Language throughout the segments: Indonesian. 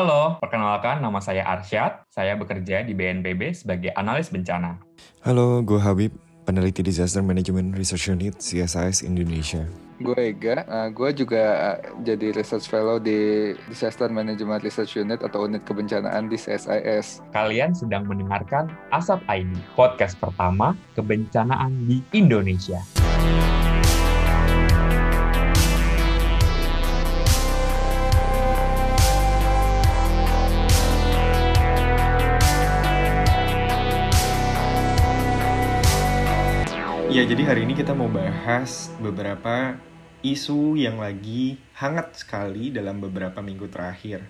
Halo, perkenalkan nama saya Arsyad. Saya bekerja di BNPB sebagai analis bencana. Halo, gue Habib, peneliti Disaster Management Research Unit CSIS Indonesia. Gue Ega, uh, gue juga uh, jadi research fellow di Disaster Management Research Unit atau unit kebencanaan di CSIS. Kalian sedang mendengarkan Asap ID, podcast pertama kebencanaan di Indonesia. Ya, jadi hari ini kita mau bahas beberapa isu yang lagi hangat sekali dalam beberapa minggu terakhir.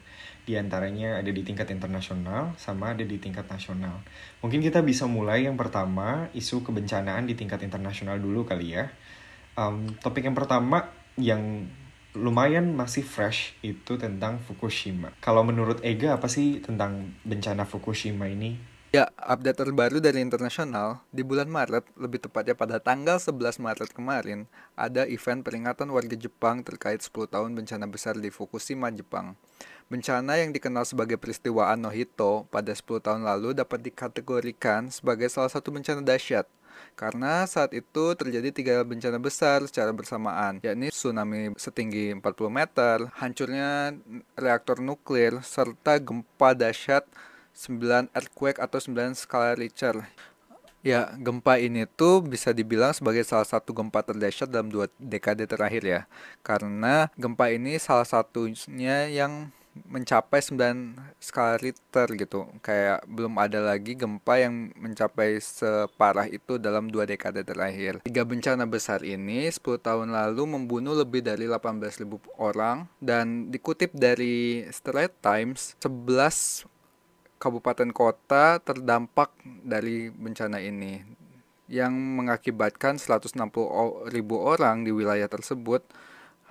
Di antaranya ada di tingkat internasional sama ada di tingkat nasional. Mungkin kita bisa mulai yang pertama, isu kebencanaan di tingkat internasional dulu kali ya. Um, topik yang pertama yang lumayan masih fresh itu tentang Fukushima. Kalau menurut Ega apa sih tentang bencana Fukushima ini? Ya, update terbaru dari internasional, di bulan Maret, lebih tepatnya pada tanggal 11 Maret kemarin, ada event peringatan warga Jepang terkait 10 tahun bencana besar di Fukushima, Jepang. Bencana yang dikenal sebagai peristiwa Anohito pada 10 tahun lalu dapat dikategorikan sebagai salah satu bencana dahsyat, karena saat itu terjadi tiga bencana besar secara bersamaan, yakni tsunami setinggi 40 meter, hancurnya reaktor nuklir, serta gempa dahsyat 9 earthquake atau 9 skala Richter. Ya, gempa ini tuh bisa dibilang sebagai salah satu gempa terdahsyat dalam dua dekade terakhir ya. Karena gempa ini salah satunya yang mencapai 9 skala Richter gitu. Kayak belum ada lagi gempa yang mencapai separah itu dalam dua dekade terakhir. Tiga bencana besar ini 10 tahun lalu membunuh lebih dari 18.000 orang dan dikutip dari Straits Times 11 kabupaten kota terdampak dari bencana ini yang mengakibatkan 160 ribu orang di wilayah tersebut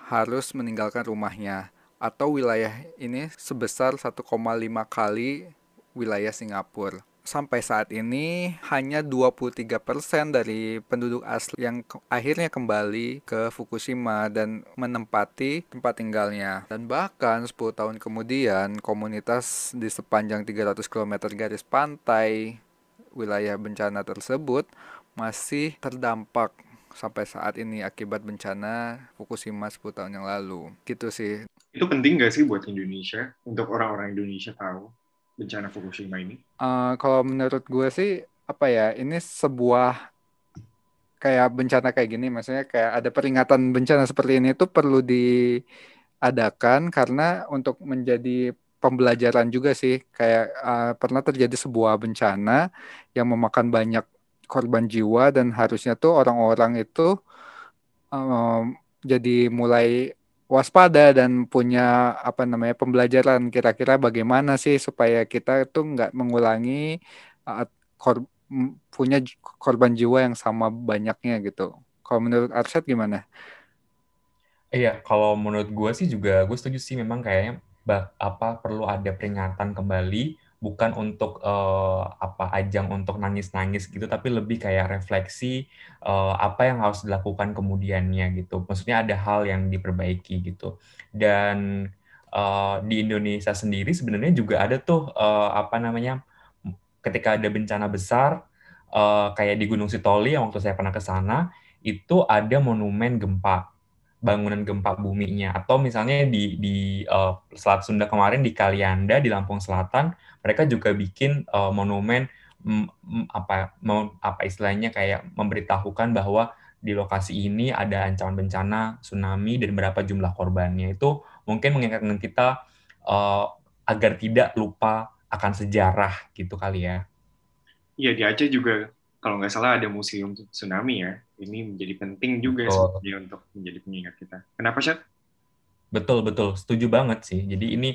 harus meninggalkan rumahnya atau wilayah ini sebesar 1,5 kali wilayah Singapura sampai saat ini hanya 23% dari penduduk asli yang ke akhirnya kembali ke Fukushima dan menempati tempat tinggalnya. Dan bahkan 10 tahun kemudian komunitas di sepanjang 300 km garis pantai wilayah bencana tersebut masih terdampak sampai saat ini akibat bencana Fukushima 10 tahun yang lalu. Gitu sih. Itu penting gak sih buat Indonesia, untuk orang-orang Indonesia tahu? Bencana Fukushima ini? Uh, kalau menurut gue sih apa ya ini sebuah kayak bencana kayak gini, maksudnya kayak ada peringatan bencana seperti ini itu perlu diadakan karena untuk menjadi pembelajaran juga sih kayak uh, pernah terjadi sebuah bencana yang memakan banyak korban jiwa dan harusnya tuh orang-orang itu um, jadi mulai waspada dan punya apa namanya pembelajaran kira-kira bagaimana sih supaya kita itu nggak mengulangi uh, kor punya korban jiwa yang sama banyaknya gitu. Kalau menurut Arsyad gimana? Iya, kalau menurut gue sih juga gue setuju sih memang kayaknya apa perlu ada peringatan kembali bukan untuk uh, apa ajang untuk nangis-nangis gitu tapi lebih kayak refleksi uh, apa yang harus dilakukan kemudiannya gitu. Maksudnya ada hal yang diperbaiki gitu. Dan uh, di Indonesia sendiri sebenarnya juga ada tuh uh, apa namanya ketika ada bencana besar uh, kayak di Gunung Sitoli yang waktu saya pernah ke sana itu ada monumen gempa bangunan gempa buminya atau misalnya di di uh, Selat Sunda kemarin di Kalianda di Lampung Selatan mereka juga bikin uh, monumen apa apa istilahnya kayak memberitahukan bahwa di lokasi ini ada ancaman bencana tsunami dan berapa jumlah korbannya itu mungkin mengingatkan kita uh, agar tidak lupa akan sejarah gitu kali ya. Iya di Aceh juga kalau nggak salah ada museum tsunami ya ini menjadi penting juga sih untuk menjadi pengingat kita. Kenapa sih? Betul betul, setuju banget sih. Jadi ini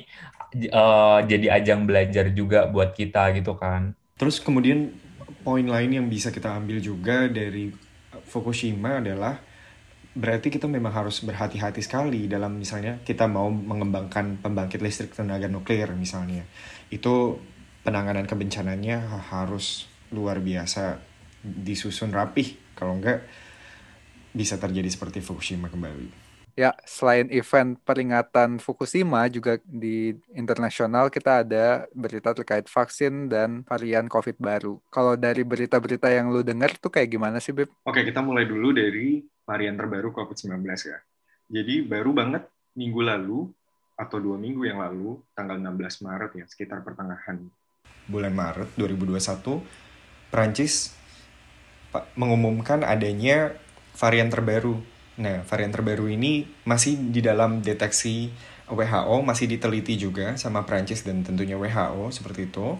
uh, jadi ajang belajar juga buat kita gitu kan. Terus kemudian poin lain yang bisa kita ambil juga dari Fukushima adalah berarti kita memang harus berhati-hati sekali dalam misalnya kita mau mengembangkan pembangkit listrik tenaga nuklir misalnya. Itu penanganan kebencananya harus luar biasa disusun rapih kalau enggak bisa terjadi seperti Fukushima kembali. Ya, selain event peringatan Fukushima, juga di internasional kita ada berita terkait vaksin dan varian COVID baru. Kalau dari berita-berita yang lu dengar tuh kayak gimana sih, Beb? Oke, kita mulai dulu dari varian terbaru COVID-19 ya. Jadi baru banget minggu lalu, atau dua minggu yang lalu, tanggal 16 Maret ya, sekitar pertengahan bulan Maret 2021, Prancis mengumumkan adanya varian terbaru Nah, varian terbaru ini masih di dalam deteksi WHO, masih diteliti juga sama Prancis dan tentunya WHO seperti itu.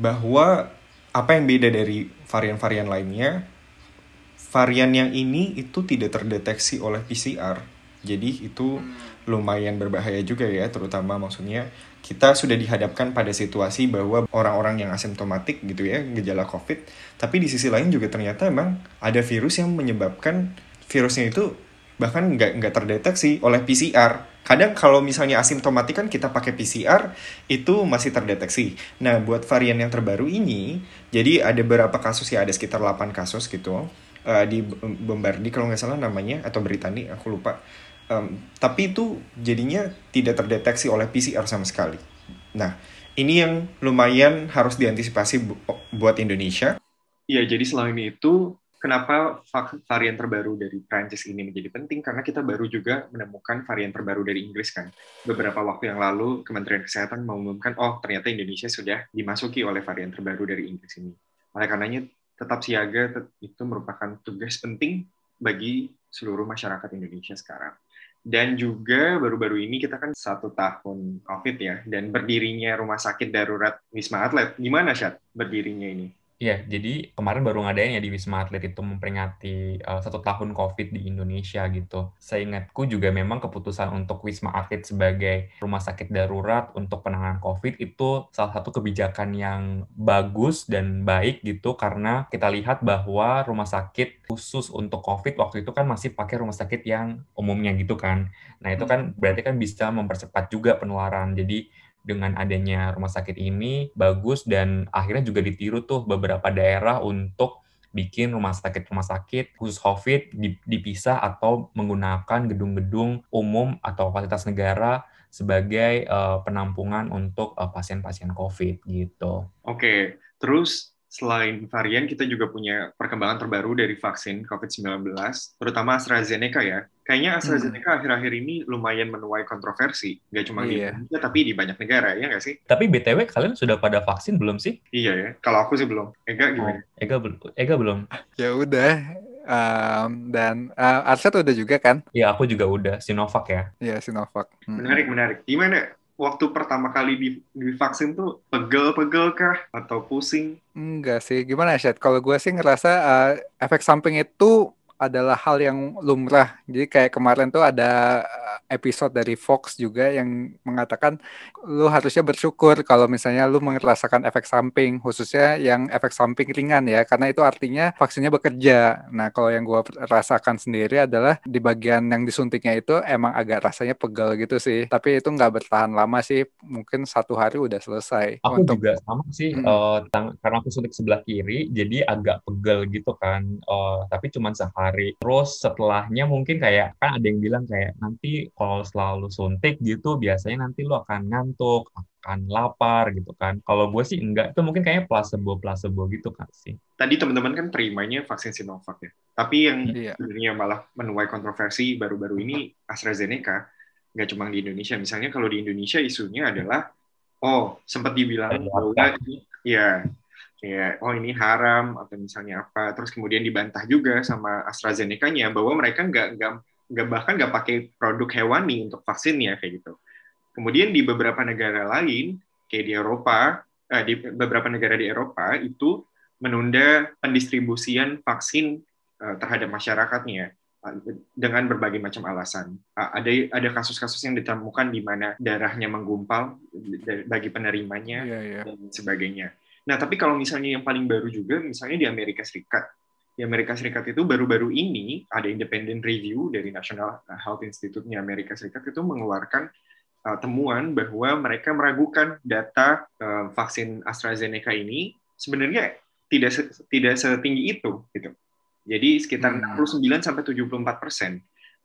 Bahwa apa yang beda dari varian-varian lainnya, varian yang ini itu tidak terdeteksi oleh PCR. Jadi itu lumayan berbahaya juga ya, terutama maksudnya kita sudah dihadapkan pada situasi bahwa orang-orang yang asimptomatik gitu ya, gejala COVID, tapi di sisi lain juga ternyata emang ada virus yang menyebabkan virusnya itu bahkan nggak nggak terdeteksi oleh PCR. Kadang kalau misalnya asimptomatik kan kita pakai PCR itu masih terdeteksi. Nah buat varian yang terbaru ini, jadi ada beberapa kasus ya ada sekitar 8 kasus gitu uh, di Bombardi kalau nggak salah namanya atau Britani aku lupa. Um, tapi itu jadinya tidak terdeteksi oleh PCR sama sekali. Nah ini yang lumayan harus diantisipasi bu buat Indonesia. Iya jadi selain itu kenapa varian terbaru dari Prancis ini menjadi penting karena kita baru juga menemukan varian terbaru dari Inggris kan. Beberapa waktu yang lalu Kementerian Kesehatan mengumumkan oh ternyata Indonesia sudah dimasuki oleh varian terbaru dari Inggris ini. Oleh karenanya tetap siaga itu merupakan tugas penting bagi seluruh masyarakat Indonesia sekarang. Dan juga baru-baru ini kita kan satu tahun COVID ya, dan berdirinya rumah sakit darurat Wisma Atlet. Gimana, Syat, berdirinya ini? Iya, jadi kemarin baru ngadain ya di Wisma Atlet itu memperingati uh, satu tahun COVID di Indonesia gitu. Seingatku juga memang keputusan untuk Wisma Atlet sebagai rumah sakit darurat untuk penanganan COVID itu salah satu kebijakan yang bagus dan baik gitu karena kita lihat bahwa rumah sakit khusus untuk COVID waktu itu kan masih pakai rumah sakit yang umumnya gitu kan. Nah itu kan berarti kan bisa mempercepat juga penularan. Jadi dengan adanya rumah sakit ini bagus dan akhirnya juga ditiru tuh beberapa daerah untuk bikin rumah sakit-rumah sakit khusus COVID dipisah atau menggunakan gedung-gedung umum atau fasilitas negara sebagai uh, penampungan untuk uh, pasien-pasien COVID gitu. Oke, terus selain varian, kita juga punya perkembangan terbaru dari vaksin COVID-19, terutama AstraZeneca ya. Kayaknya hmm. AstraZeneca hmm. akhir-akhir ini lumayan menuai kontroversi. Nggak cuma iya. di Indonesia, tapi di banyak negara, ya nggak sih? Tapi BTW, kalian sudah pada vaksin belum sih? Iya ya, kalau aku sih belum. Ega gimana? Oh, Ega, belum. Ega belum. ya udah, um, dan uh, Arset udah juga kan? Iya, aku juga udah. Sinovac ya? Iya, Sinovac. Hmm. Menarik, menarik. Gimana waktu pertama kali di, divaksin tuh pegel-pegel kah atau pusing? Enggak sih, gimana sih? Kalau gue sih ngerasa uh, efek samping itu adalah hal yang lumrah. Jadi kayak kemarin tuh ada episode dari Fox juga yang mengatakan lu harusnya bersyukur kalau misalnya lu merasakan efek samping, khususnya yang efek samping ringan ya, karena itu artinya vaksinnya bekerja. Nah, kalau yang gua rasakan sendiri adalah di bagian yang disuntiknya itu emang agak rasanya pegel gitu sih. Tapi itu nggak bertahan lama sih, mungkin satu hari udah selesai. Aku Untuk... juga sama sih, hmm. uh, karena aku suntik sebelah kiri, jadi agak pegel gitu kan. Uh, tapi cuma sehari. Terus setelahnya mungkin kayak kan ada yang bilang kayak nanti kalau selalu suntik gitu biasanya nanti lo akan ngantuk, akan lapar gitu kan. Kalau gue sih enggak, itu mungkin kayaknya placebo-placebo gitu kan sih. Tadi teman-teman kan terimanya vaksin Sinovac ya. Tapi yang iya. sebenarnya malah menuai kontroversi baru-baru ini AstraZeneca, nggak cuma di Indonesia. Misalnya kalau di Indonesia isunya adalah, oh sempat dibilang bahwa ya kayak oh ini haram atau misalnya apa terus kemudian dibantah juga sama AstraZeneca-nya bahwa mereka nggak nggak nggak bahkan nggak pakai produk hewani untuk vaksinnya kayak gitu. Kemudian di beberapa negara lain kayak di Eropa, eh, di beberapa negara di Eropa itu menunda pendistribusian vaksin eh, terhadap masyarakatnya eh, dengan berbagai macam alasan. Ada ada kasus-kasus yang ditemukan di mana darahnya menggumpal bagi penerimanya yeah, yeah. dan sebagainya. Nah, tapi kalau misalnya yang paling baru juga, misalnya di Amerika Serikat, di Amerika Serikat itu baru-baru ini ada independent review dari National Health Institute-nya Amerika Serikat itu mengeluarkan uh, temuan bahwa mereka meragukan data uh, vaksin AstraZeneca ini sebenarnya tidak tidak setinggi itu gitu. Jadi sekitar hmm. 69 sampai 74 persen.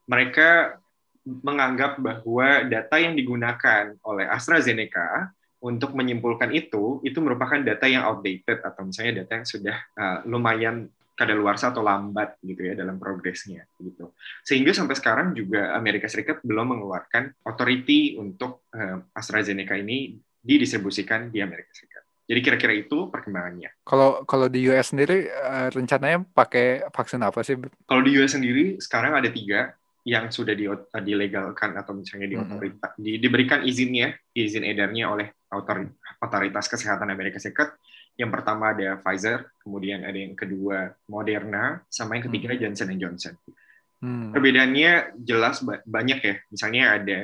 mereka menganggap bahwa data yang digunakan oleh AstraZeneca untuk menyimpulkan itu itu merupakan data yang outdated atau misalnya data yang sudah uh, lumayan kadaluarsa atau lambat gitu ya dalam progresnya gitu. Sehingga sampai sekarang juga Amerika Serikat belum mengeluarkan authority untuk uh, AstraZeneca ini didistribusikan di Amerika Serikat. Jadi kira-kira itu perkembangannya. Kalau kalau di US sendiri uh, rencananya pakai vaksin apa sih? Kalau di US sendiri sekarang ada tiga yang sudah di, dilegalkan atau misalnya di, otoritas, di, diberikan izinnya, izin edarnya oleh otoritas kesehatan Amerika Serikat. Yang pertama ada Pfizer, kemudian ada yang kedua Moderna, sama yang ketiga hmm. Johnson Johnson. Hmm. Perbedaannya jelas banyak ya. Misalnya ada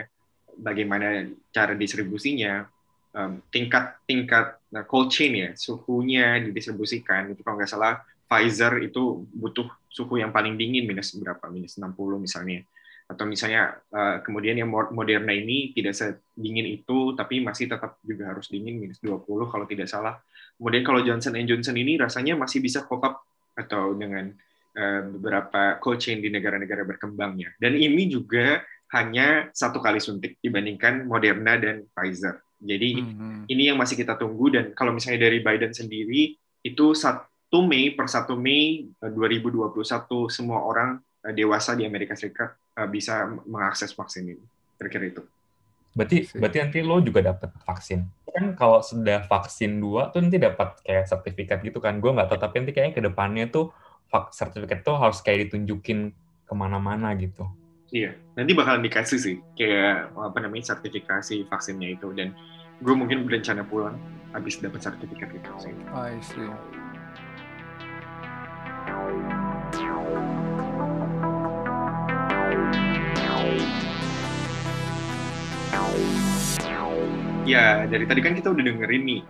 bagaimana cara distribusinya, um, tingkat tingkat nah, cold chain ya, suhunya didistribusikan. Itu kalau nggak salah Pfizer itu butuh suhu yang paling dingin minus berapa minus 60 misalnya atau misalnya uh, kemudian yang Moderna ini tidak sedingin itu tapi masih tetap juga harus dingin minus 20 kalau tidak salah. Kemudian kalau Johnson Johnson ini rasanya masih bisa cope up atau dengan uh, beberapa cold chain di negara-negara berkembangnya. Dan ini juga hanya satu kali suntik dibandingkan Moderna dan Pfizer. Jadi mm -hmm. ini yang masih kita tunggu. Dan kalau misalnya dari Biden sendiri itu satu 1 Mei per 1 Mei 2021 eh, semua orang dewasa di Amerika Serikat eh, bisa mengakses vaksin ini. Kira-kira itu. Berarti berarti nanti lo juga dapat vaksin. Kan kalau sudah vaksin dua tuh nanti dapat kayak sertifikat gitu kan. Gue nggak tahu tapi nanti kayaknya ke depannya tuh sertifikat tuh harus kayak ditunjukin ke mana-mana gitu. Iya, nanti bakalan dikasih sih kayak apa namanya sertifikasi vaksinnya itu dan gue mungkin berencana pulang habis dapat sertifikat itu sih. I see. Ya, dari tadi kan kita udah dengerin nih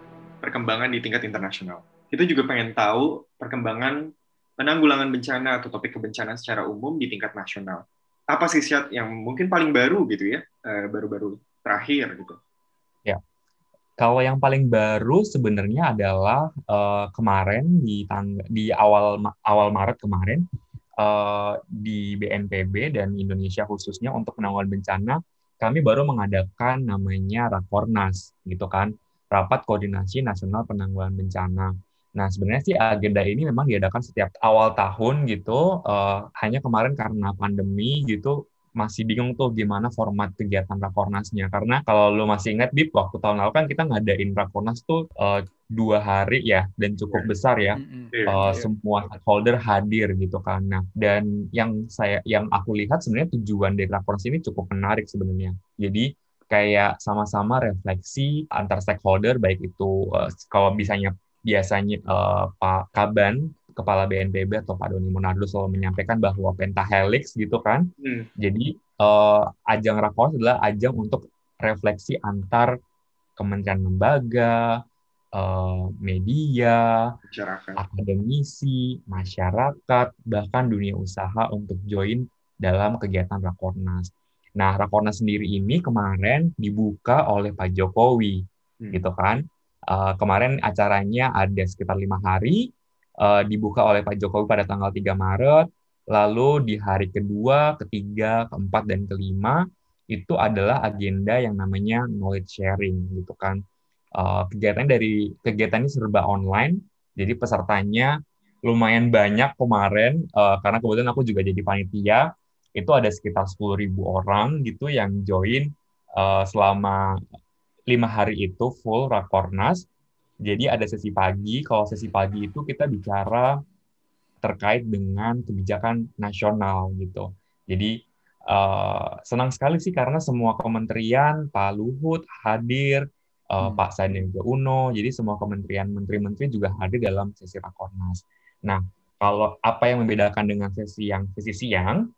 perkembangan di tingkat internasional. Kita juga pengen tahu perkembangan penanggulangan bencana atau topik kebencanaan secara umum di tingkat nasional. Apa sih siat yang mungkin paling baru gitu ya, eh, baru-baru terakhir gitu? Ya, kalau yang paling baru sebenarnya adalah uh, kemarin di tangga, di awal awal Maret kemarin uh, di BNPB dan Indonesia khususnya untuk penanggulangan bencana kami baru mengadakan namanya Rakornas, gitu kan, Rapat Koordinasi Nasional Penanggulangan Bencana. Nah, sebenarnya sih agenda ini memang diadakan setiap awal tahun gitu, uh, hanya kemarin karena pandemi gitu, masih bingung tuh gimana format kegiatan Rakornasnya. Karena kalau lo masih ingat, Bip, waktu tahun lalu kan kita ngadain Rakornas tuh uh, dua hari ya, dan cukup yeah. besar ya. Mm-hmm. Uh, yeah. Semua stakeholder hadir gitu kan. Nah, dan yang saya yang aku lihat sebenarnya tujuan dari Rakornas ini cukup menarik sebenarnya. Jadi kayak sama-sama refleksi antar stakeholder, baik itu uh, kalau bisanya biasanya uh, Pak Kaban Kepala BNPB atau Pak Doni Monardo selalu menyampaikan bahwa pentahelix gitu kan. Hmm. Jadi uh, ajang rakor adalah ajang untuk refleksi antar kementerian lembaga, uh, media, masyarakat. akademisi, masyarakat, bahkan dunia usaha untuk join dalam kegiatan Rakornas. Nah, Rakornas sendiri ini kemarin dibuka oleh Pak Jokowi, hmm. gitu kan. Uh, kemarin acaranya ada sekitar lima hari, uh, dibuka oleh Pak Jokowi pada tanggal 3 Maret, lalu di hari kedua, ketiga, keempat, dan kelima itu adalah agenda yang namanya knowledge sharing gitu kan. Uh, kegiatan dari kegiatan ini serba online, jadi pesertanya lumayan banyak kemarin uh, karena kebetulan aku juga jadi panitia itu ada sekitar 10.000 orang gitu yang join uh, selama lima hari itu full rakornas jadi ada sesi pagi, kalau sesi pagi itu kita bicara terkait dengan kebijakan nasional gitu. Jadi uh, senang sekali sih karena semua kementerian, Pak Luhut hadir, uh, hmm. Pak Sandiaga Uno, jadi semua kementerian, menteri-menteri juga hadir dalam sesi rakornas. Nah, kalau apa yang membedakan dengan sesi yang sesi siang,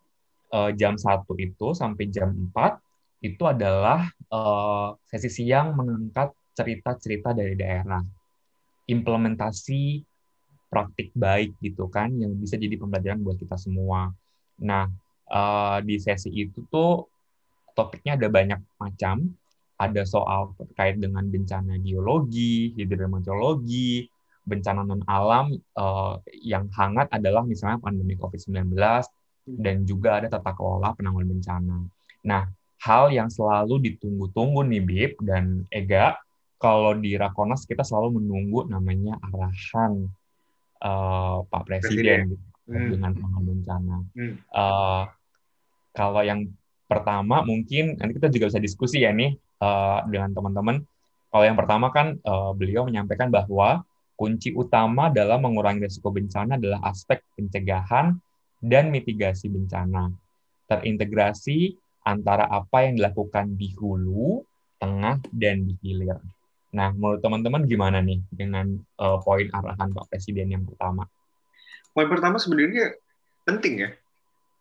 uh, jam satu itu sampai jam 4 itu adalah uh, sesi siang mengangkat cerita-cerita dari daerah, implementasi praktik baik gitu kan yang bisa jadi pembelajaran buat kita semua. Nah, uh, di sesi itu tuh topiknya ada banyak macam. Ada soal terkait dengan bencana geologi, hidrometeorologi, bencana non alam uh, yang hangat adalah misalnya pandemi COVID-19, dan juga ada tata kelola penanggulangan bencana. Nah, hal yang selalu ditunggu-tunggu nih Bib dan Ega, kalau di Rakonas kita selalu menunggu namanya arahan uh, Pak Presiden, Presiden. Gitu, hmm. dengan penanggulangan bencana. Hmm. Uh, kalau yang pertama mungkin nanti kita juga bisa diskusi ya nih uh, dengan teman-teman. Kalau yang pertama kan uh, beliau menyampaikan bahwa kunci utama dalam mengurangi risiko bencana adalah aspek pencegahan dan mitigasi bencana. Terintegrasi antara apa yang dilakukan di hulu, tengah, dan di hilir. Nah, menurut teman-teman gimana nih dengan uh, poin arahan Pak Presiden yang pertama? Poin pertama sebenarnya penting ya.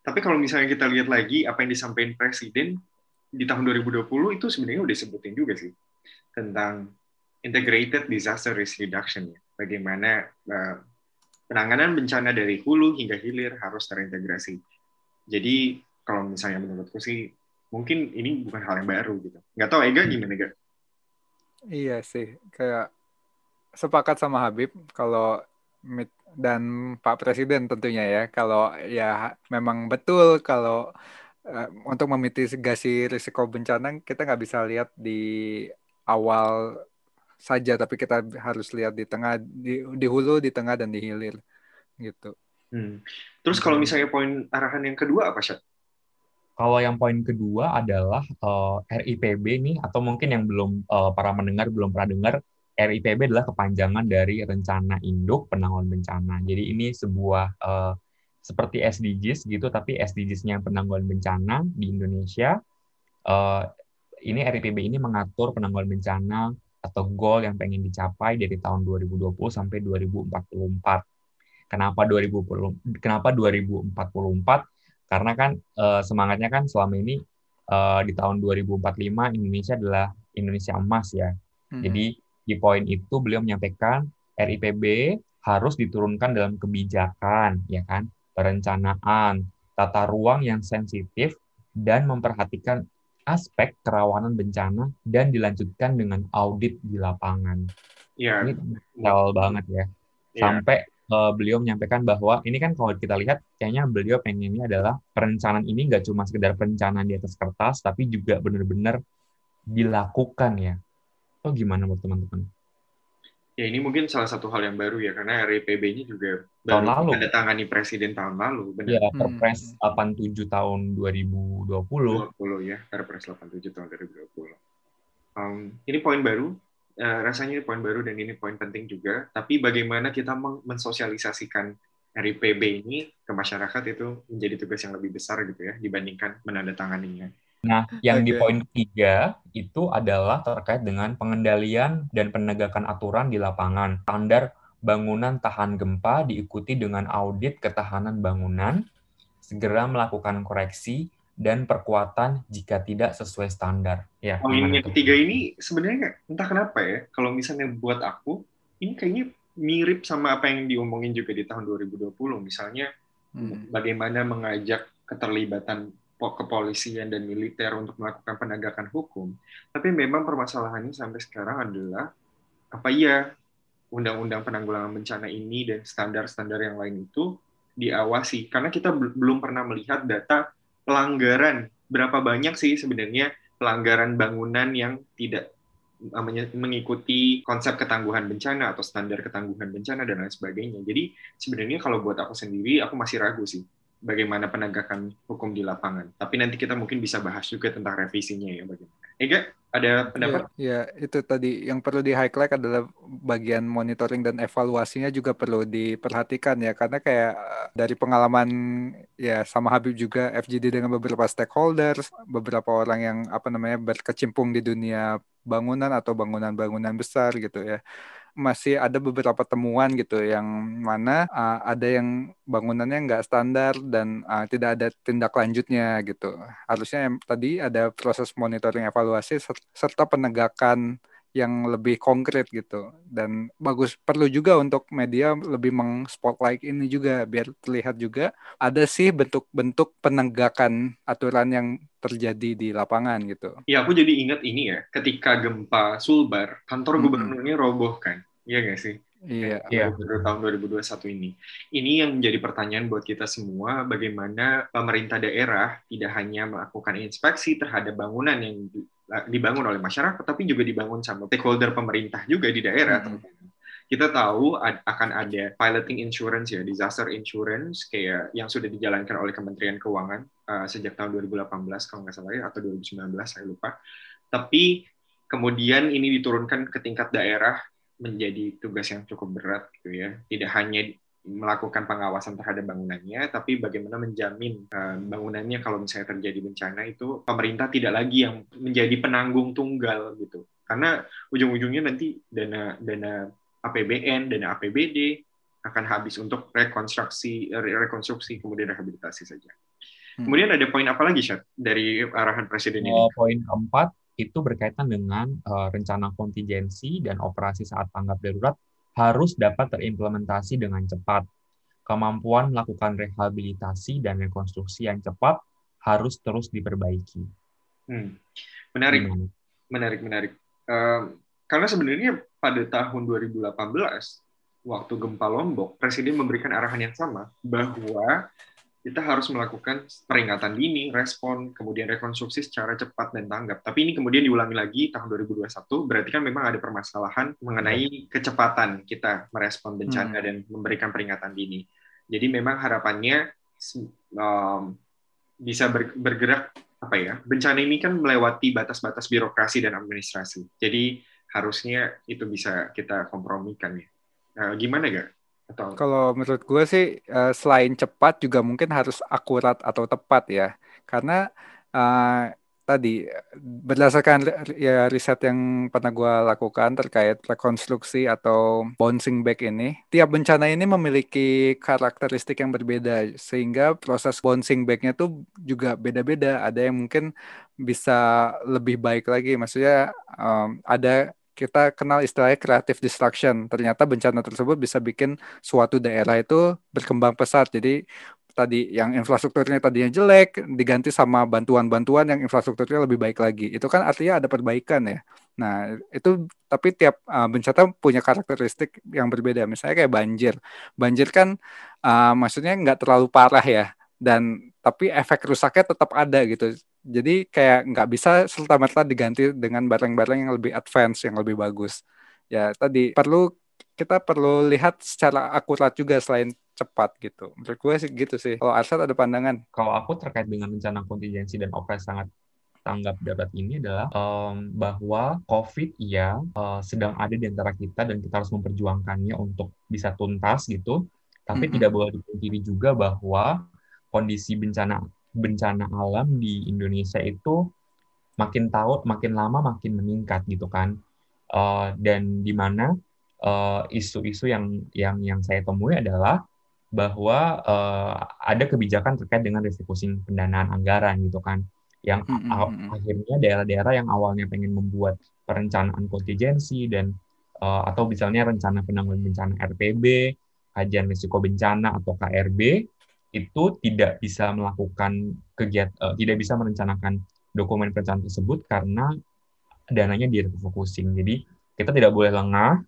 Tapi kalau misalnya kita lihat lagi apa yang disampaikan Presiden di tahun 2020 itu sebenarnya udah sebutin juga sih tentang integrated disaster risk reduction ya. Bagaimana uh, penanganan bencana dari hulu hingga hilir harus terintegrasi. Jadi kalau misalnya menurutku sih mungkin ini bukan hal yang baru gitu. Nggak tahu Ega gimana Ega? Iya sih, kayak sepakat sama Habib kalau dan Pak Presiden tentunya ya kalau ya memang betul kalau uh, untuk memitigasi risiko bencana kita nggak bisa lihat di awal saja tapi kita harus lihat di tengah di, di hulu di tengah dan di hilir gitu. Hmm. Terus kalau misalnya poin arahan yang kedua apa sih? Kalau yang poin kedua adalah uh, eh, RIPB nih, atau mungkin yang belum uh, para mendengar belum pernah dengar, RIPB adalah kepanjangan dari Rencana Induk Penanggulangan Bencana. Jadi ini sebuah uh, seperti SDGs gitu, tapi SDGs-nya penanggulangan bencana di Indonesia. Uh, ini RIPB ini mengatur penanggulangan bencana atau goal yang pengen dicapai dari tahun 2020 sampai 2044. Kenapa 2040? Kenapa 2044? Karena kan uh, semangatnya kan selama ini uh, di tahun 2045 Indonesia adalah Indonesia emas ya. Hmm. Jadi di poin itu beliau menyampaikan RIPB harus diturunkan dalam kebijakan, ya kan, perencanaan, tata ruang yang sensitif dan memperhatikan aspek kerawanan bencana dan dilanjutkan dengan audit di lapangan. Iya. Ini detail banget ya. ya. Sampai uh, beliau menyampaikan bahwa ini kan kalau kita lihat kayaknya beliau pengennya adalah perencanaan ini nggak cuma sekedar perencanaan di atas kertas tapi juga benar-benar dilakukan ya. Oh gimana buat teman-teman? Ya ini mungkin salah satu hal yang baru ya karena RIPB ini juga tahun lalu ada tangani presiden tahun lalu benar. Ya, Perpres hmm. 87 tahun 2020. 20 ya, Perpres 87 tahun 2020. Um, ini poin baru uh, rasanya ini poin baru dan ini poin penting juga. Tapi bagaimana kita mensosialisasikan RIPB ini ke masyarakat itu menjadi tugas yang lebih besar gitu ya dibandingkan menandatanganinya. Nah, yang okay. di poin ketiga itu adalah terkait dengan pengendalian dan penegakan aturan di lapangan. Standar bangunan tahan gempa diikuti dengan audit ketahanan bangunan, segera melakukan koreksi, dan perkuatan jika tidak sesuai standar. Ya, oh, ini yang ketiga ini sebenarnya entah kenapa ya, kalau misalnya buat aku, ini kayaknya mirip sama apa yang diomongin juga di tahun 2020. Misalnya hmm. bagaimana mengajak keterlibatan kepolisian dan militer untuk melakukan penegakan hukum. Tapi memang permasalahannya sampai sekarang adalah apa iya undang-undang penanggulangan bencana ini dan standar-standar yang lain itu diawasi karena kita belum pernah melihat data pelanggaran berapa banyak sih sebenarnya pelanggaran bangunan yang tidak mengikuti konsep ketangguhan bencana atau standar ketangguhan bencana dan lain sebagainya. Jadi sebenarnya kalau buat aku sendiri aku masih ragu sih bagaimana penegakan hukum di lapangan. Tapi nanti kita mungkin bisa bahas juga tentang revisinya ya bagaimana. Ega, ada pendapat? Ya, ya, itu tadi yang perlu di highlight adalah bagian monitoring dan evaluasinya juga perlu diperhatikan ya karena kayak eh, dari pengalaman ya sama Habib juga FGD dengan beberapa stakeholders, beberapa orang yang apa namanya berkecimpung di dunia bangunan atau bangunan-bangunan besar gitu ya masih ada beberapa temuan gitu yang mana uh, ada yang bangunannya nggak standar dan uh, tidak ada tindak lanjutnya gitu. Harusnya yang tadi ada proses monitoring evaluasi serta penegakan yang lebih konkret gitu dan bagus perlu juga untuk media lebih meng-spotlight ini juga biar terlihat juga ada sih bentuk-bentuk penegakan aturan yang terjadi di lapangan gitu. Ya aku jadi ingat ini ya ketika gempa Sulbar kantor hmm. gubernurnya roboh kan Iya gak sih? Iya, iya. tahun 2021 ini. Ini yang menjadi pertanyaan buat kita semua, bagaimana pemerintah daerah tidak hanya melakukan inspeksi terhadap bangunan yang dibangun oleh masyarakat, tapi juga dibangun sama stakeholder pemerintah juga di daerah. Mm -hmm. Kita tahu akan ada piloting insurance ya, disaster insurance kayak yang sudah dijalankan oleh Kementerian Keuangan uh, sejak tahun 2018 kalau nggak salah ya, atau 2019 saya lupa. Tapi kemudian ini diturunkan ke tingkat daerah menjadi tugas yang cukup berat gitu ya. Tidak hanya melakukan pengawasan terhadap bangunannya, tapi bagaimana menjamin uh, bangunannya kalau misalnya terjadi bencana itu pemerintah tidak lagi yang menjadi penanggung tunggal gitu. Karena ujung-ujungnya nanti dana dana APBN, dana APBD akan habis untuk rekonstruksi rekonstruksi kemudian rehabilitasi saja. Hmm. Kemudian ada poin apa lagi, Syed, dari arahan presiden ini? Uh, poin keempat, itu berkaitan dengan uh, rencana kontingensi dan operasi saat tanggap darurat harus dapat terimplementasi dengan cepat. Kemampuan melakukan rehabilitasi dan rekonstruksi yang cepat harus terus diperbaiki. Hmm. Menarik, hmm. menarik, menarik. Uh, karena sebenarnya pada tahun 2018 waktu gempa Lombok, Presiden memberikan arahan yang sama bahwa kita harus melakukan peringatan dini, respon, kemudian rekonstruksi secara cepat dan tanggap. Tapi ini kemudian diulangi lagi tahun 2021, berarti kan memang ada permasalahan mengenai kecepatan kita merespon bencana hmm. dan memberikan peringatan dini. Jadi memang harapannya um, bisa bergerak apa ya? Bencana ini kan melewati batas-batas birokrasi dan administrasi. Jadi harusnya itu bisa kita kompromikan ya. Nah, gimana gak? Atau... Kalau menurut gue sih uh, selain cepat juga mungkin harus akurat atau tepat ya. Karena uh, tadi berdasarkan ya riset yang pernah gue lakukan terkait rekonstruksi atau bouncing back ini, tiap bencana ini memiliki karakteristik yang berbeda sehingga proses bouncing backnya tuh juga beda-beda. Ada yang mungkin bisa lebih baik lagi, maksudnya um, ada kita kenal istilahnya creative destruction. Ternyata bencana tersebut bisa bikin suatu daerah itu berkembang pesat. Jadi tadi yang infrastrukturnya tadinya jelek diganti sama bantuan-bantuan yang infrastrukturnya lebih baik lagi. Itu kan artinya ada perbaikan ya. Nah, itu tapi tiap uh, bencana punya karakteristik yang berbeda. Misalnya kayak banjir. Banjir kan uh, maksudnya nggak terlalu parah ya. Dan tapi efek rusaknya tetap ada gitu jadi kayak nggak bisa serta merta diganti dengan barang-barang yang lebih advance, yang lebih bagus. Ya tadi perlu kita perlu lihat secara akurat juga selain cepat gitu. Menurut gue sih gitu sih. Kalau Arsad ada pandangan? Kalau aku terkait dengan rencana kontingensi dan operasi sangat tanggap darurat ini adalah um, bahwa COVID ya uh, sedang ada di antara kita dan kita harus memperjuangkannya untuk bisa tuntas gitu. Tapi mm -hmm. tidak boleh dipungkiri juga bahwa kondisi bencana bencana alam di Indonesia itu makin tahu makin lama makin meningkat gitu kan uh, dan di mana uh, isu-isu yang yang yang saya temui adalah bahwa uh, ada kebijakan terkait dengan refocusing pendanaan anggaran gitu kan yang mm -hmm. akhirnya daerah-daerah yang awalnya pengen membuat perencanaan kontingensi dan uh, atau misalnya rencana penanggulangan bencana RPB kajian risiko bencana atau KRB itu tidak bisa melakukan kegiatan, uh, tidak bisa merencanakan dokumen perencanaan tersebut karena dananya refocusing. Jadi kita tidak boleh lengah,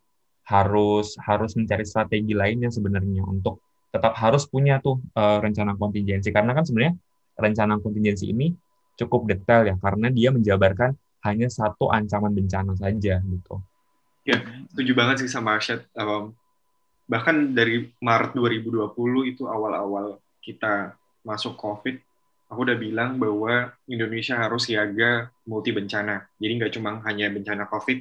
harus harus mencari strategi lainnya sebenarnya untuk tetap harus punya tuh uh, rencana kontingensi karena kan sebenarnya rencana kontingensi ini cukup detail ya karena dia menjabarkan hanya satu ancaman bencana saja gitu. Ya, setuju banget sih sama Arsyad. Um, bahkan dari Maret 2020 itu awal-awal kita masuk COVID, aku udah bilang bahwa Indonesia harus siaga multi bencana. Jadi nggak cuma hanya bencana COVID,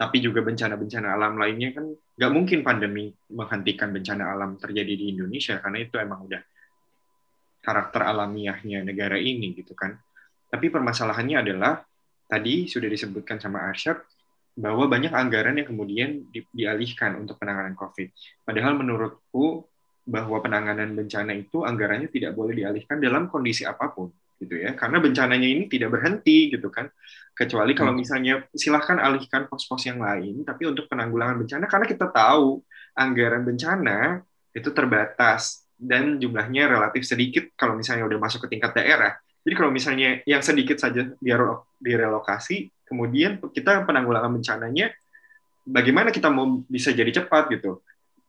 tapi juga bencana-bencana alam lainnya kan nggak mungkin pandemi menghentikan bencana alam terjadi di Indonesia karena itu emang udah karakter alamiahnya negara ini gitu kan. Tapi permasalahannya adalah tadi sudah disebutkan sama Arsyad bahwa banyak anggaran yang kemudian di, dialihkan untuk penanganan COVID. Padahal menurutku bahwa penanganan bencana itu anggarannya tidak boleh dialihkan dalam kondisi apa pun gitu ya. Karena bencananya ini tidak berhenti gitu kan. Kecuali kalau hmm. misalnya silahkan alihkan pos-pos yang lain tapi untuk penanggulangan bencana karena kita tahu anggaran bencana itu terbatas dan jumlahnya relatif sedikit kalau misalnya udah masuk ke tingkat daerah. Jadi kalau misalnya yang sedikit saja direlokasi kemudian kita penanggulangan bencananya bagaimana kita mau bisa jadi cepat gitu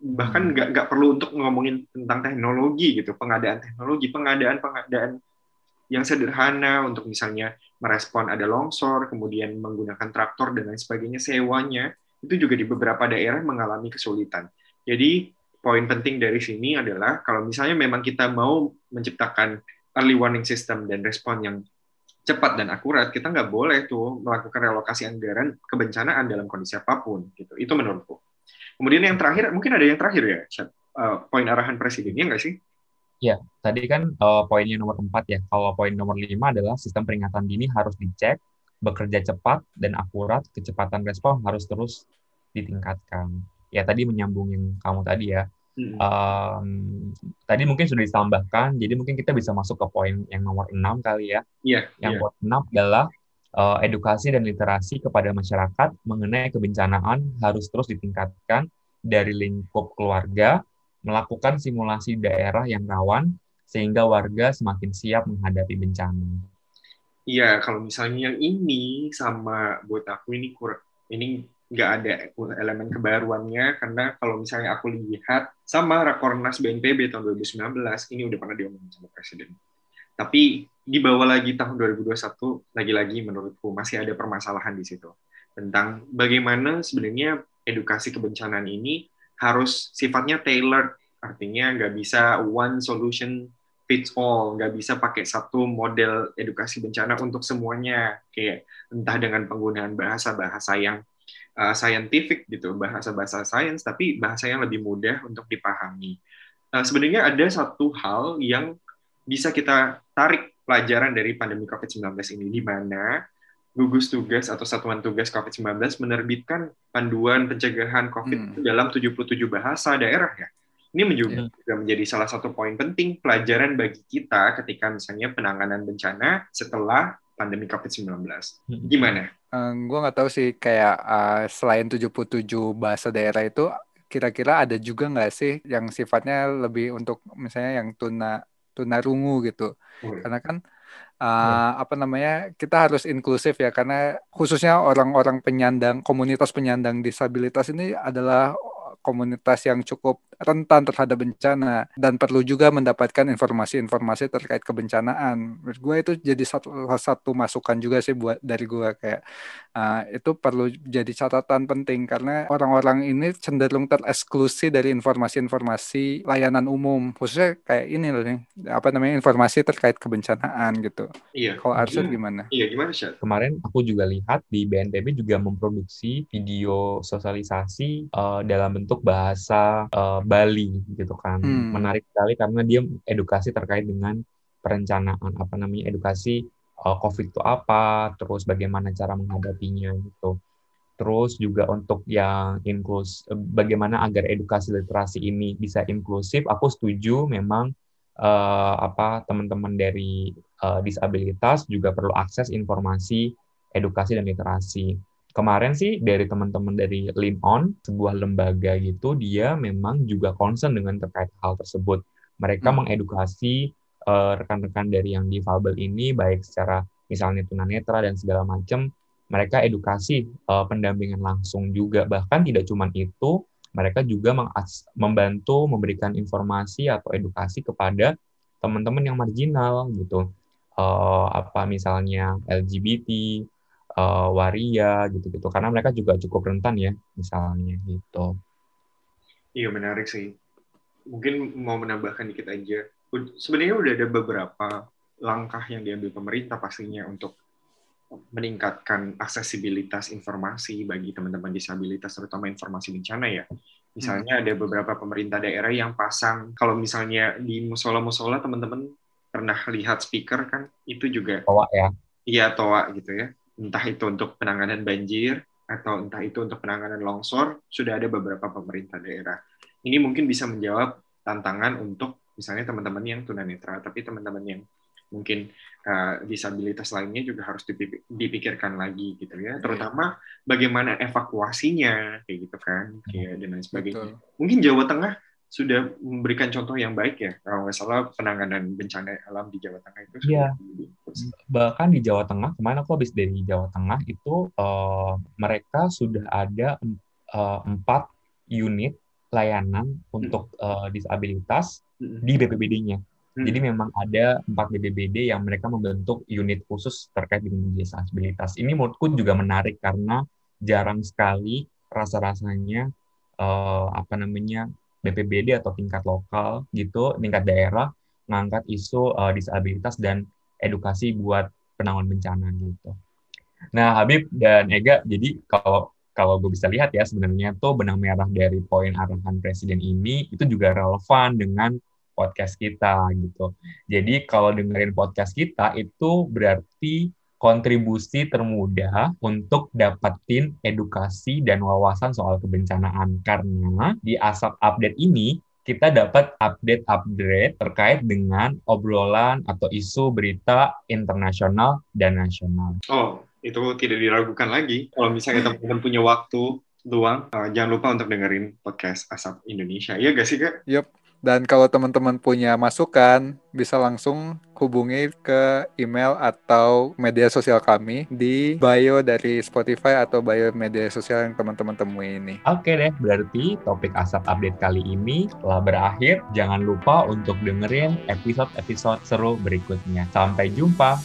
bahkan nggak nggak perlu untuk ngomongin tentang teknologi gitu pengadaan teknologi pengadaan pengadaan yang sederhana untuk misalnya merespon ada longsor kemudian menggunakan traktor dan lain sebagainya sewanya itu juga di beberapa daerah mengalami kesulitan. Jadi poin penting dari sini adalah kalau misalnya memang kita mau menciptakan early warning system dan respon yang cepat dan akurat kita nggak boleh tuh melakukan relokasi anggaran kebencanaan dalam kondisi apa pun gitu. Itu menurutku Kemudian yang terakhir, mungkin ada yang terakhir ya, uh, poin arahan presidennya nggak sih? Ya, tadi kan uh, poinnya nomor empat ya. Kalau poin nomor lima adalah sistem peringatan dini harus dicek, bekerja cepat dan akurat, kecepatan respon harus terus ditingkatkan. Ya, tadi menyambung yang kamu tadi ya. Hmm. Um, tadi mungkin sudah ditambahkan, jadi mungkin kita bisa masuk ke poin yang nomor enam kali ya. Iya. Yeah, yang yeah. poin enam adalah uh, edukasi dan literasi kepada masyarakat mengenai kebencanaan harus terus ditingkatkan dari lingkup keluarga, melakukan simulasi daerah yang rawan sehingga warga semakin siap menghadapi bencana. Iya, kalau misalnya yang ini sama buat aku ini kurang, ini nggak ada elemen kebaruannya karena kalau misalnya aku lihat sama Rakornas BNPB tahun 2019 ini udah pernah diomongin sama Presiden. Tapi dibawa lagi tahun 2021 lagi-lagi menurutku masih ada permasalahan di situ. Tentang bagaimana sebenarnya edukasi kebencanaan ini harus sifatnya tailored. Artinya nggak bisa one solution fits all nggak bisa pakai satu model edukasi bencana untuk semuanya. Kayak entah dengan penggunaan bahasa-bahasa yang uh, scientific gitu bahasa-bahasa sains tapi bahasa yang lebih mudah untuk dipahami. Uh, sebenarnya ada satu hal yang bisa kita tarik pelajaran dari pandemi COVID-19 ini, di mana gugus tugas atau satuan tugas COVID-19 menerbitkan panduan pencegahan COVID hmm. dalam 77 bahasa daerah ya. Ini juga, yeah. juga menjadi salah satu poin penting pelajaran bagi kita ketika misalnya penanganan bencana setelah pandemi COVID-19. Hmm. Gimana? Uh, gue nggak tahu sih kayak uh, selain 77 bahasa daerah itu kira-kira ada juga nggak sih yang sifatnya lebih untuk misalnya yang tuna tunarungu gitu. Hmm. Karena kan uh, hmm. apa namanya kita harus inklusif ya karena khususnya orang-orang penyandang komunitas penyandang disabilitas ini adalah komunitas yang cukup rentan terhadap bencana dan perlu juga mendapatkan informasi-informasi terkait kebencanaan. Menurut gue itu jadi satu satu masukan juga sih buat dari gue kayak uh, itu perlu jadi catatan penting karena orang-orang ini cenderung tereksklusi dari informasi-informasi layanan umum khususnya kayak ini loh nih apa namanya informasi terkait kebencanaan gitu. Iya. Kalau Arsyad gimana? Iya gimana sih? Kemarin aku juga lihat di BNPB juga memproduksi video sosialisasi uh, dalam bentuk bahasa uh, Bali gitu kan. Hmm. Menarik sekali karena dia edukasi terkait dengan perencanaan apa namanya edukasi uh, COVID itu apa, terus bagaimana cara menghadapinya gitu. Terus juga untuk yang inklus bagaimana agar edukasi literasi ini bisa inklusif, aku setuju memang uh, apa teman-teman dari uh, disabilitas juga perlu akses informasi edukasi dan literasi kemarin sih dari teman-teman dari Lean On, sebuah lembaga gitu, dia memang juga concern dengan terkait hal tersebut. Mereka hmm. mengedukasi uh, rekan-rekan dari yang difabel ini, baik secara misalnya tunanetra dan segala macam, mereka edukasi uh, pendampingan langsung juga. Bahkan tidak cuma itu, mereka juga membantu memberikan informasi atau edukasi kepada teman-teman yang marginal gitu. Uh, apa misalnya LGBT, uh, waria gitu-gitu karena mereka juga cukup rentan ya misalnya gitu. Iya menarik sih. Mungkin mau menambahkan dikit aja. Sebenarnya udah ada beberapa langkah yang diambil pemerintah pastinya untuk meningkatkan aksesibilitas informasi bagi teman-teman disabilitas terutama informasi bencana ya. Misalnya hmm. ada beberapa pemerintah daerah yang pasang kalau misalnya di musola-musola teman-teman pernah lihat speaker kan itu juga toa ya. Iya toa gitu ya entah itu untuk penanganan banjir atau entah itu untuk penanganan longsor, sudah ada beberapa pemerintah daerah. Ini mungkin bisa menjawab tantangan untuk misalnya teman-teman yang tunanetra, tapi teman-teman yang mungkin uh, disabilitas lainnya juga harus dipikirkan lagi gitu ya, terutama bagaimana evakuasinya kayak gitu kan, kayak dan lain sebagainya. Betul. Mungkin Jawa Tengah sudah memberikan contoh yang baik ya kalau nggak salah penanganan bencana alam di Jawa Tengah itu Iya. Bahkan di Jawa Tengah kemarin aku habis dari Jawa Tengah itu uh, mereka sudah ada uh, empat unit layanan untuk uh, disabilitas di BPBD-nya. Hmm. Jadi memang ada empat BPBD yang mereka membentuk unit khusus terkait dengan disabilitas. Ini menurutku juga menarik karena jarang sekali rasa-rasanya uh, apa namanya BPBD atau tingkat lokal gitu, tingkat daerah mengangkat isu uh, disabilitas dan edukasi buat penanggulangan bencana gitu. Nah, Habib dan Ega, jadi kalau kalau gue bisa lihat ya sebenarnya tuh benang merah dari poin arahan presiden ini itu juga relevan dengan podcast kita gitu. Jadi kalau dengerin podcast kita itu berarti kontribusi termudah untuk dapetin edukasi dan wawasan soal kebencanaan karena di asap update ini kita dapat update-update terkait dengan obrolan atau isu berita internasional dan nasional. Oh, itu tidak diragukan lagi. Kalau misalnya teman-teman punya waktu luang, uh, jangan lupa untuk dengerin podcast Asap Indonesia. Iya gak sih, Kak? Yep. Dan kalau teman-teman punya masukan, bisa langsung hubungi ke email atau media sosial kami di bio dari Spotify atau bio media sosial yang teman-teman temui ini. Oke deh, berarti topik asap update kali ini telah berakhir. Jangan lupa untuk dengerin episode-episode seru berikutnya. Sampai jumpa.